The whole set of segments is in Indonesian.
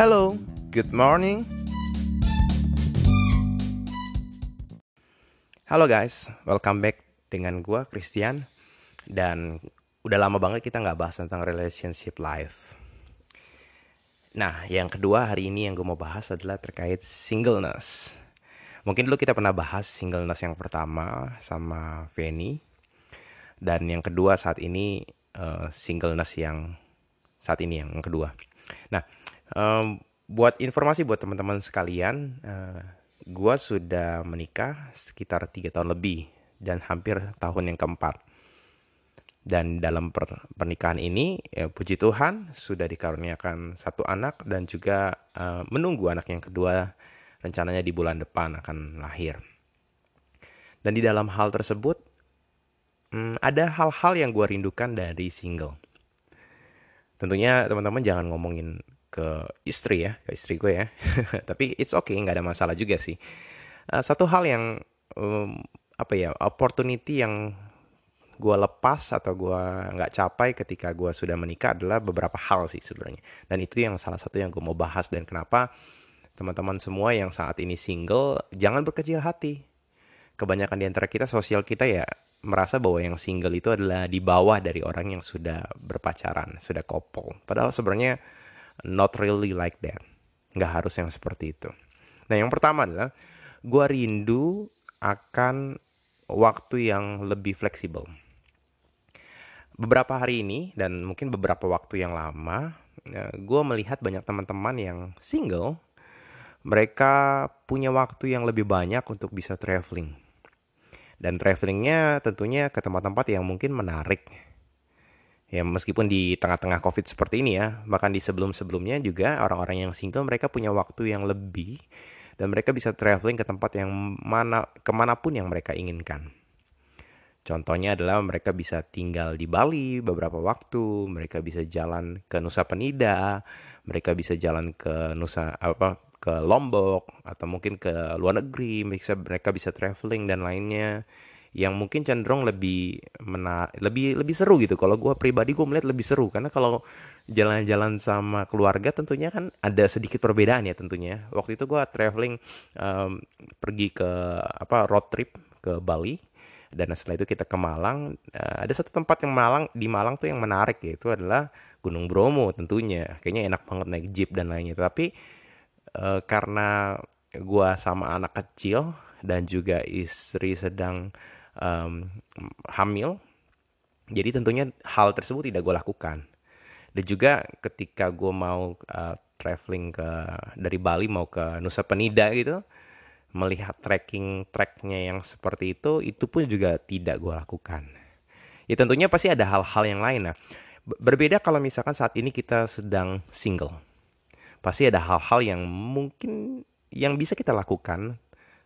Hello, good morning. Halo guys, welcome back dengan gua Christian dan udah lama banget kita nggak bahas tentang relationship life. Nah, yang kedua hari ini yang gue mau bahas adalah terkait singleness. Mungkin dulu kita pernah bahas singleness yang pertama sama Feni dan yang kedua saat ini uh, singleness yang saat ini yang kedua. Nah, um, buat informasi buat teman-teman sekalian, uh, gua sudah menikah sekitar tiga tahun lebih dan hampir tahun yang keempat. Dan dalam per pernikahan ini, ya, puji Tuhan sudah dikaruniakan satu anak dan juga uh, menunggu anak yang kedua rencananya di bulan depan akan lahir. Dan di dalam hal tersebut, hmm, ada hal-hal yang gue rindukan dari single. Tentunya teman-teman jangan ngomongin ke istri ya, ke istri gue ya. Tapi it's okay, nggak ada masalah juga sih. Uh, satu hal yang um, apa ya, opportunity yang gue lepas atau gue nggak capai ketika gue sudah menikah adalah beberapa hal sih sebenarnya. Dan itu yang salah satu yang gue mau bahas dan kenapa teman-teman semua yang saat ini single jangan berkecil hati. Kebanyakan di antara kita sosial kita ya merasa bahwa yang single itu adalah di bawah dari orang yang sudah berpacaran, sudah couple. Padahal sebenarnya not really like that. Nggak harus yang seperti itu. Nah yang pertama adalah gue rindu akan waktu yang lebih fleksibel. Beberapa hari ini dan mungkin beberapa waktu yang lama, ya, gue melihat banyak teman-teman yang single, mereka punya waktu yang lebih banyak untuk bisa traveling. Dan travelingnya tentunya ke tempat-tempat yang mungkin menarik ya meskipun di tengah-tengah covid seperti ini ya bahkan di sebelum-sebelumnya juga orang-orang yang single mereka punya waktu yang lebih dan mereka bisa traveling ke tempat yang mana ke mana pun yang mereka inginkan. Contohnya adalah mereka bisa tinggal di Bali beberapa waktu mereka bisa jalan ke Nusa Penida mereka bisa jalan ke Nusa apa ke Lombok atau mungkin ke luar negeri mereka mereka bisa traveling dan lainnya yang mungkin cenderung lebih mena lebih lebih seru gitu. Kalau gue pribadi gue melihat lebih seru karena kalau jalan-jalan sama keluarga tentunya kan ada sedikit perbedaan ya tentunya. Waktu itu gue traveling um, pergi ke apa road trip ke Bali dan setelah itu kita ke Malang. Uh, ada satu tempat yang Malang di Malang tuh yang menarik yaitu adalah Gunung Bromo tentunya. Kayaknya enak banget naik jeep dan lainnya. Tapi uh, karena gue sama anak kecil dan juga istri sedang um, hamil. Jadi tentunya hal tersebut tidak gue lakukan. Dan juga ketika gue mau uh, traveling ke dari Bali mau ke Nusa Penida gitu, melihat trekking treknya yang seperti itu, itu pun juga tidak gue lakukan. Ya tentunya pasti ada hal-hal yang lain. Nah, berbeda kalau misalkan saat ini kita sedang single. Pasti ada hal-hal yang mungkin yang bisa kita lakukan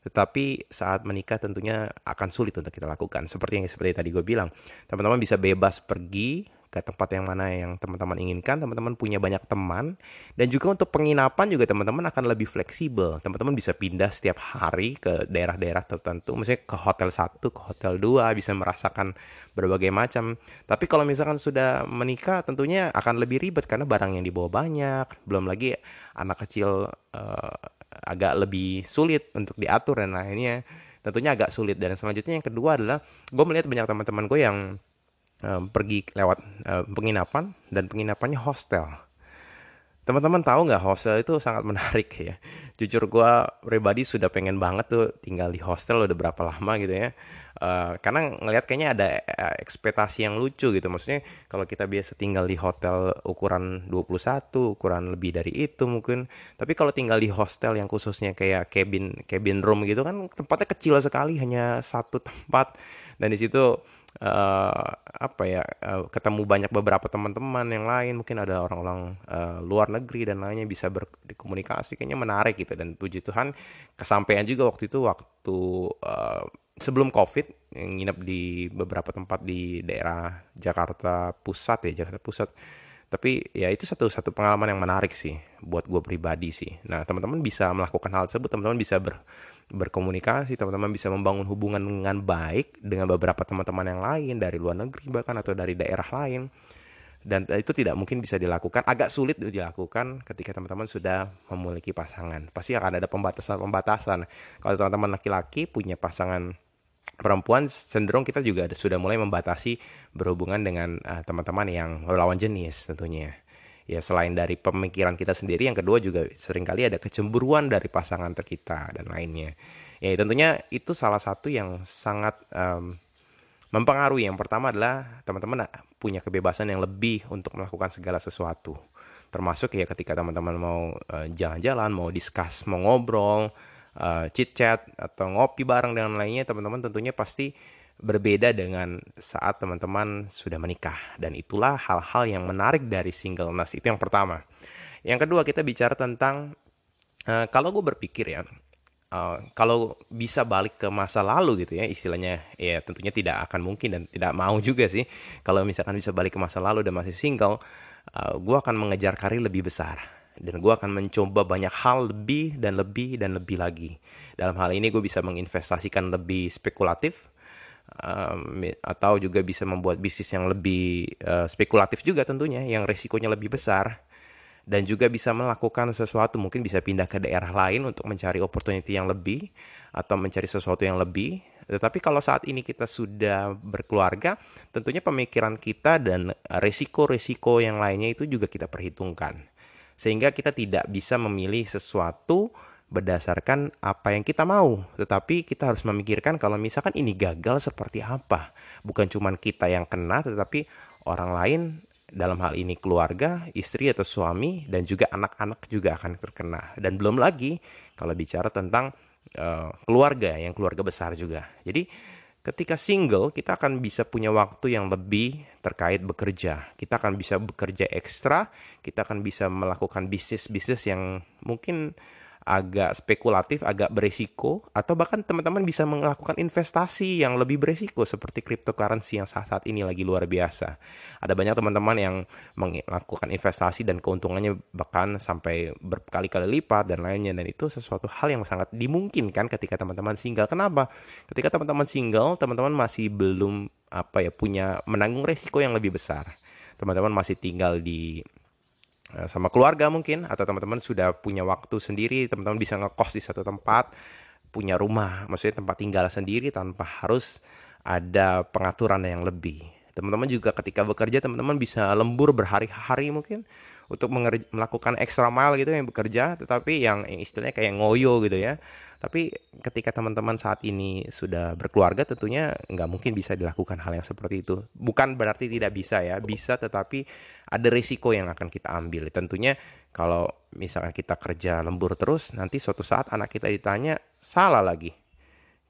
tetapi saat menikah tentunya akan sulit untuk kita lakukan. Seperti yang seperti tadi gue bilang, teman-teman bisa bebas pergi ke tempat yang mana yang teman-teman inginkan, teman-teman punya banyak teman, dan juga untuk penginapan juga teman-teman akan lebih fleksibel. Teman-teman bisa pindah setiap hari ke daerah-daerah tertentu, misalnya ke hotel satu, ke hotel dua, bisa merasakan berbagai macam. Tapi kalau misalkan sudah menikah, tentunya akan lebih ribet karena barang yang dibawa banyak, belum lagi anak kecil uh, agak lebih sulit untuk diatur dan lainnya tentunya agak sulit. Dan selanjutnya yang kedua adalah gue melihat banyak teman-teman gue yang um, pergi lewat uh, penginapan dan penginapannya hostel teman-teman tahu nggak hostel itu sangat menarik ya? Jujur gue pribadi sudah pengen banget tuh tinggal di hostel udah berapa lama gitu ya. Uh, karena ngelihat kayaknya ada uh, ekspektasi yang lucu gitu. Maksudnya kalau kita biasa tinggal di hotel ukuran 21 ukuran lebih dari itu mungkin. Tapi kalau tinggal di hostel yang khususnya kayak cabin cabin room gitu kan tempatnya kecil sekali hanya satu tempat. Dan di situ uh, apa ya uh, ketemu banyak beberapa teman-teman yang lain mungkin ada orang-orang uh, luar negeri dan lainnya bisa berkomunikasi kayaknya menarik gitu. Dan puji Tuhan kesampaian juga waktu itu waktu uh, sebelum covid yang nginep di beberapa tempat di daerah Jakarta Pusat ya Jakarta Pusat tapi ya itu satu satu pengalaman yang menarik sih buat gue pribadi sih. Nah teman-teman bisa melakukan hal tersebut teman-teman bisa ber, berkomunikasi teman-teman bisa membangun hubungan dengan baik dengan beberapa teman-teman yang lain dari luar negeri bahkan atau dari daerah lain. Dan itu tidak mungkin bisa dilakukan agak sulit dilakukan ketika teman-teman sudah memiliki pasangan. Pasti akan ada pembatasan-pembatasan. Kalau teman-teman laki-laki punya pasangan perempuan cenderung kita juga sudah mulai membatasi berhubungan dengan uh, teman-teman yang lawan jenis tentunya ya selain dari pemikiran kita sendiri yang kedua juga sering kali ada kecemburuan dari pasangan terkita dan lainnya ya tentunya itu salah satu yang sangat um, mempengaruhi. Yang pertama adalah teman-teman punya kebebasan yang lebih untuk melakukan segala sesuatu. Termasuk ya ketika teman-teman mau eh, jalan-jalan, uh, mau discuss, mau ngobrol, uh, chit-chat atau ngopi bareng dengan lainnya, teman-teman tentunya pasti berbeda dengan saat teman-teman sudah menikah. Dan itulah hal-hal yang menarik dari singleness. Itu yang pertama. Yang kedua kita bicara tentang uh, kalau gue berpikir ya, Uh, kalau bisa balik ke masa lalu gitu ya istilahnya ya tentunya tidak akan mungkin dan tidak mau juga sih kalau misalkan bisa balik ke masa lalu dan masih single uh, gue akan mengejar karir lebih besar dan gue akan mencoba banyak hal lebih dan lebih dan lebih lagi. Dalam hal ini gue bisa menginvestasikan lebih spekulatif um, atau juga bisa membuat bisnis yang lebih uh, spekulatif juga tentunya yang resikonya lebih besar. Dan juga bisa melakukan sesuatu mungkin bisa pindah ke daerah lain untuk mencari opportunity yang lebih atau mencari sesuatu yang lebih. Tetapi kalau saat ini kita sudah berkeluarga tentunya pemikiran kita dan resiko-resiko yang lainnya itu juga kita perhitungkan sehingga kita tidak bisa memilih sesuatu berdasarkan apa yang kita mau tetapi kita harus memikirkan kalau misalkan ini gagal seperti apa bukan cuma kita yang kena tetapi orang lain dalam hal ini keluarga, istri atau suami dan juga anak-anak juga akan terkena. Dan belum lagi kalau bicara tentang uh, keluarga yang keluarga besar juga. Jadi ketika single kita akan bisa punya waktu yang lebih terkait bekerja. Kita akan bisa bekerja ekstra, kita akan bisa melakukan bisnis-bisnis yang mungkin agak spekulatif, agak beresiko, atau bahkan teman-teman bisa melakukan investasi yang lebih beresiko seperti cryptocurrency yang saat-saat ini lagi luar biasa. Ada banyak teman-teman yang melakukan investasi dan keuntungannya bahkan sampai berkali-kali lipat dan lainnya dan itu sesuatu hal yang sangat dimungkinkan ketika teman-teman single. Kenapa? Ketika teman-teman single, teman-teman masih belum apa ya punya menanggung resiko yang lebih besar. Teman-teman masih tinggal di Eh, sama keluarga mungkin atau teman-teman sudah punya waktu sendiri, teman-teman bisa ngekos di satu tempat, punya rumah, maksudnya tempat tinggal sendiri tanpa harus ada pengaturan yang lebih. Teman-teman juga ketika bekerja teman-teman bisa lembur berhari-hari mungkin untuk melakukan extra mile gitu yang bekerja, tetapi yang, istilahnya kayak ngoyo gitu ya. Tapi ketika teman-teman saat ini sudah berkeluarga tentunya nggak mungkin bisa dilakukan hal yang seperti itu. Bukan berarti tidak bisa ya, bisa tetapi ada risiko yang akan kita ambil. Tentunya kalau misalnya kita kerja lembur terus, nanti suatu saat anak kita ditanya salah lagi.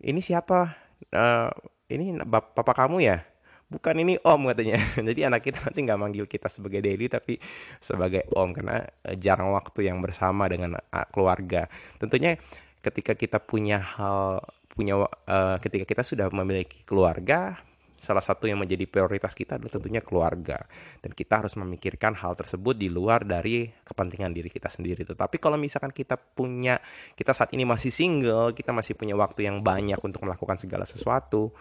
Ini siapa? Uh, ini bapak kamu ya? Bukan ini om katanya. Jadi anak kita nanti nggak manggil kita sebagai daily tapi sebagai om karena eh, jarang waktu yang bersama dengan eh, keluarga. Tentunya ketika kita punya hal punya uh, ketika kita sudah memiliki keluarga salah satu yang menjadi prioritas kita adalah tentunya keluarga. Dan kita harus memikirkan hal tersebut di luar dari kepentingan diri kita sendiri. Tetapi kalau misalkan kita punya kita saat ini masih single kita masih punya waktu yang banyak untuk melakukan segala sesuatu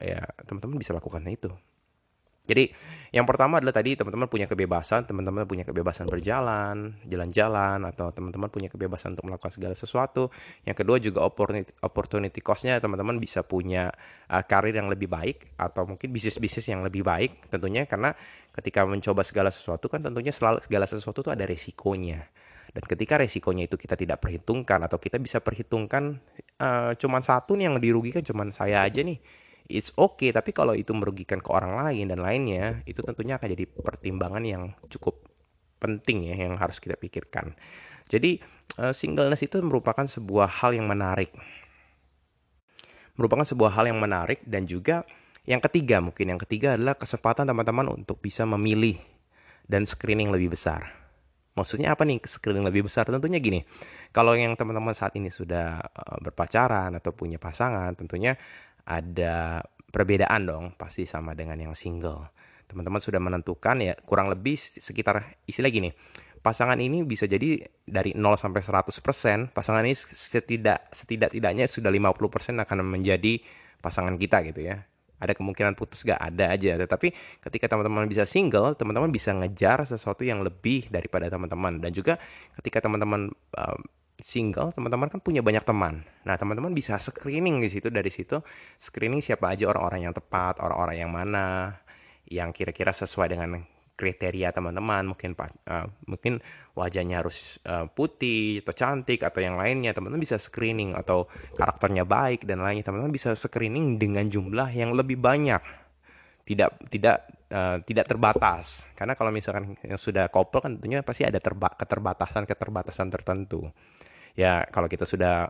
ya teman-teman bisa lakukan itu jadi yang pertama adalah tadi teman-teman punya kebebasan, teman-teman punya kebebasan berjalan, jalan-jalan, atau teman-teman punya kebebasan untuk melakukan segala sesuatu. Yang kedua juga opportunity, opportunity cost-nya teman-teman bisa punya uh, karir yang lebih baik atau mungkin bisnis-bisnis yang lebih baik tentunya karena ketika mencoba segala sesuatu kan tentunya selalu segala sesuatu itu ada resikonya. Dan ketika resikonya itu kita tidak perhitungkan atau kita bisa perhitungkan uh, cuman satu nih yang dirugikan cuman saya aja nih it's okay. Tapi kalau itu merugikan ke orang lain dan lainnya itu tentunya akan jadi pertimbangan yang cukup penting ya yang harus kita pikirkan. Jadi uh, singleness itu merupakan sebuah hal yang menarik. Merupakan sebuah hal yang menarik dan juga yang ketiga mungkin yang ketiga adalah kesempatan teman-teman untuk bisa memilih dan screening lebih besar. Maksudnya apa nih screening lebih besar? Tentunya gini kalau yang teman-teman saat ini sudah uh, berpacaran atau punya pasangan tentunya ada perbedaan dong pasti sama dengan yang single. Teman-teman sudah menentukan ya kurang lebih sekitar istilah gini. Pasangan ini bisa jadi dari 0 sampai 100%, pasangan ini setidak setidak-tidaknya sudah 50% akan menjadi pasangan kita gitu ya. ada kemungkinan putus gak ada aja tetapi ketika teman-teman bisa single teman-teman bisa ngejar sesuatu yang lebih daripada teman-teman dan juga ketika teman-teman single teman-teman kan punya banyak teman. Nah teman-teman bisa screening di situ. Dari situ screening siapa aja orang-orang yang tepat orang-orang yang mana yang kira-kira sesuai dengan kriteria teman-teman. Mungkin uh, mungkin wajahnya harus uh, putih atau cantik atau yang lainnya. Teman-teman bisa screening atau karakternya baik dan lainnya. Teman-teman bisa screening dengan jumlah yang lebih banyak. Tidak tidak uh, tidak terbatas. Karena kalau misalkan yang sudah couple kan tentunya pasti ada terba keterbatasan keterbatasan tertentu ya kalau kita sudah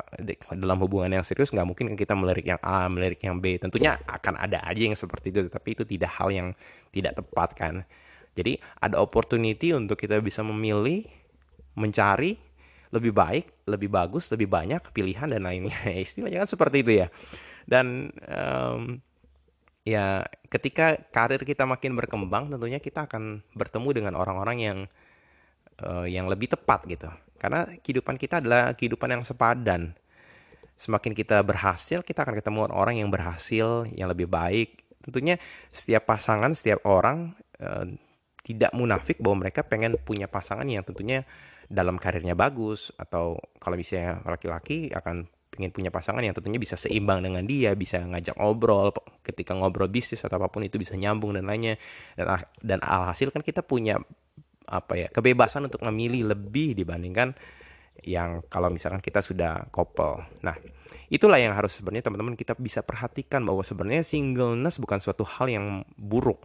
dalam hubungan yang serius nggak mungkin kita melirik yang A melirik yang B tentunya akan ada aja yang seperti itu tapi itu tidak hal yang tidak tepat kan jadi ada opportunity untuk kita bisa memilih, mencari lebih baik, lebih bagus, lebih banyak pilihan dan lainnya. Istilahnya kan seperti itu ya. Dan um, ya ketika karir kita makin berkembang, tentunya kita akan bertemu dengan orang-orang yang uh, yang lebih tepat gitu. Karena kehidupan kita adalah kehidupan yang sepadan. Semakin kita berhasil, kita akan ketemu orang yang berhasil, yang lebih baik. Tentunya setiap pasangan, setiap orang uh, tidak munafik bahwa mereka pengen punya pasangan yang tentunya dalam karirnya bagus atau kalau misalnya laki-laki akan pengen punya pasangan yang tentunya bisa seimbang dengan dia, bisa ngajak ngobrol ketika ngobrol bisnis atau apa pun itu bisa nyambung dan lainnya. Dan dan alhasil kan kita punya apa ya kebebasan untuk memilih lebih dibandingkan yang kalau misalkan kita sudah couple. Nah, itulah yang harus sebenarnya teman-teman kita bisa perhatikan bahwa sebenarnya singleness bukan suatu hal yang buruk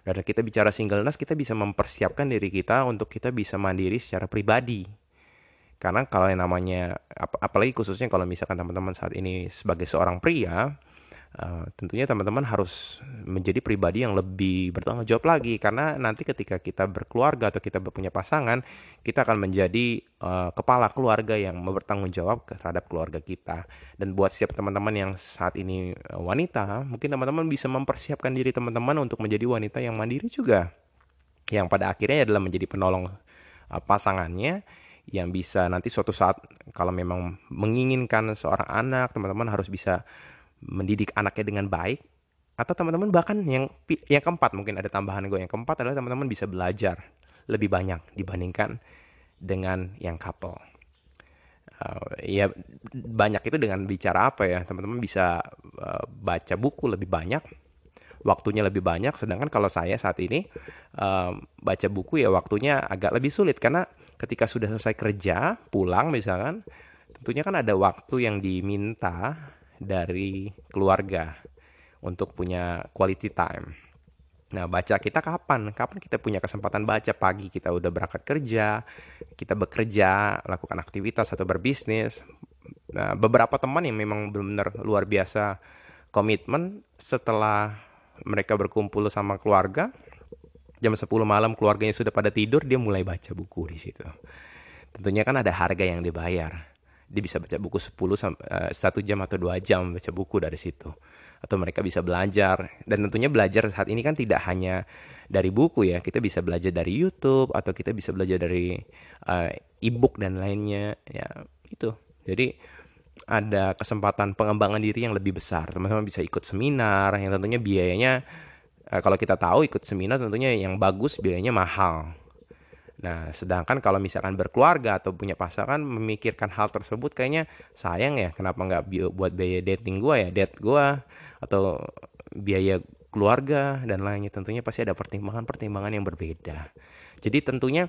dan kita bicara singleness, kita bisa mempersiapkan diri kita untuk kita bisa mandiri secara pribadi. Karena kalau yang namanya, ap apalagi khususnya kalau misalkan teman-teman saat ini sebagai seorang pria, Uh, tentunya teman-teman harus menjadi pribadi yang lebih bertanggung jawab lagi karena nanti ketika kita berkeluarga atau kita punya pasangan kita akan menjadi uh, kepala keluarga yang bertanggung jawab terhadap keluarga kita. Dan buat siap teman-teman yang saat ini uh, wanita mungkin teman-teman bisa mempersiapkan diri teman-teman untuk menjadi wanita yang mandiri juga. Yang pada akhirnya adalah menjadi penolong uh, pasangannya yang bisa nanti suatu saat kalau memang menginginkan seorang anak teman-teman harus bisa mendidik anaknya dengan baik atau teman-teman bahkan yang yang keempat mungkin ada tambahan gue yang keempat adalah teman-teman bisa belajar lebih banyak dibandingkan dengan yang couple. Uh, ya banyak itu dengan bicara apa ya teman-teman bisa uh, baca buku lebih banyak waktunya lebih banyak sedangkan kalau saya saat ini uh, baca buku ya waktunya agak lebih sulit karena ketika sudah selesai kerja pulang misalkan tentunya kan ada waktu yang diminta dari keluarga untuk punya quality time. Nah, baca kita kapan? Kapan kita punya kesempatan baca? Pagi kita udah berangkat kerja, kita bekerja, lakukan aktivitas atau berbisnis. Nah, beberapa teman yang memang benar-benar luar biasa komitmen setelah mereka berkumpul sama keluarga, jam 10 malam keluarganya sudah pada tidur, dia mulai baca buku di situ. Tentunya kan ada harga yang dibayar dia bisa baca buku 10 sampai satu jam atau dua jam baca buku dari situ. Atau mereka bisa belajar. Dan tentunya belajar saat ini kan tidak hanya dari buku ya. Kita bisa belajar dari YouTube atau kita bisa belajar dari uh, e-book dan lainnya. Ya itu. Jadi ada kesempatan pengembangan diri yang lebih besar. Teman-teman bisa ikut seminar yang tentunya biayanya uh, kalau kita tahu ikut seminar tentunya yang bagus biayanya mahal Nah, sedangkan kalau misalkan berkeluarga atau punya pasangan memikirkan hal tersebut kayaknya sayang ya kenapa nggak buat biaya dating gue ya, date gue atau biaya keluarga dan lainnya tentunya pasti ada pertimbangan-pertimbangan yang berbeda. Jadi tentunya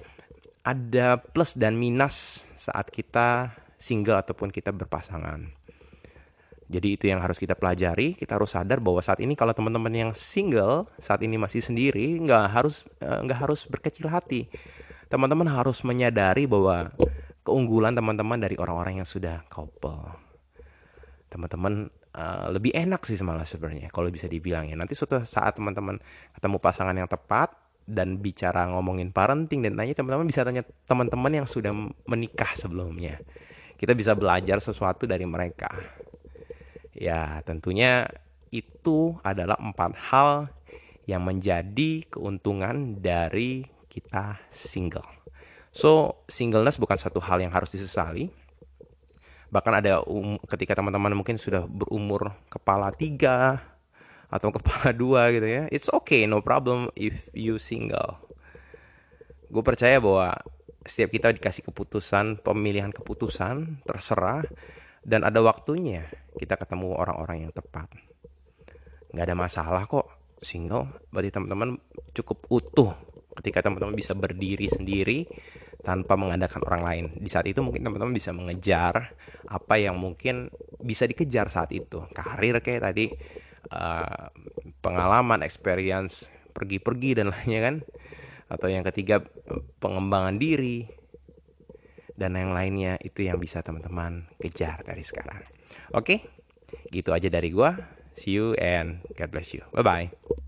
ada plus dan minus saat kita single ataupun kita berpasangan. Jadi itu yang harus kita pelajari. Kita harus sadar bahwa saat ini kalau teman-teman yang single saat ini masih sendiri nggak harus eh, nggak harus berkecil hati teman-teman harus menyadari bahwa keunggulan teman-teman dari orang-orang yang sudah couple. Teman-teman uh, lebih enak sih malah sebenarnya kalau bisa dibilang ya. Nanti suatu saat teman-teman ketemu pasangan yang tepat dan bicara ngomongin parenting dan nanya teman-teman bisa tanya teman-teman yang sudah menikah sebelumnya. Kita bisa belajar sesuatu dari mereka. Ya, tentunya itu adalah empat hal yang menjadi keuntungan dari kita single. So, singleness bukan satu hal yang harus disesali. Bahkan ada um, ketika teman-teman mungkin sudah berumur kepala tiga atau kepala dua gitu ya it's okay no problem if you single gue percaya bahwa setiap kita dikasih keputusan pemilihan keputusan terserah dan ada waktunya kita ketemu orang-orang yang tepat nggak ada masalah kok single berarti teman-teman cukup utuh ketika teman-teman bisa berdiri sendiri tanpa mengandalkan orang lain. Di saat itu mungkin teman-teman bisa mengejar apa yang mungkin bisa dikejar saat itu. Karir kayak tadi uh, pengalaman experience pergi-pergi dan lainnya kan. Atau yang ketiga pengembangan diri dan yang lainnya. Itu yang bisa teman-teman kejar dari sekarang. Oke gitu aja dari gua. See you and God bless you. Bye bye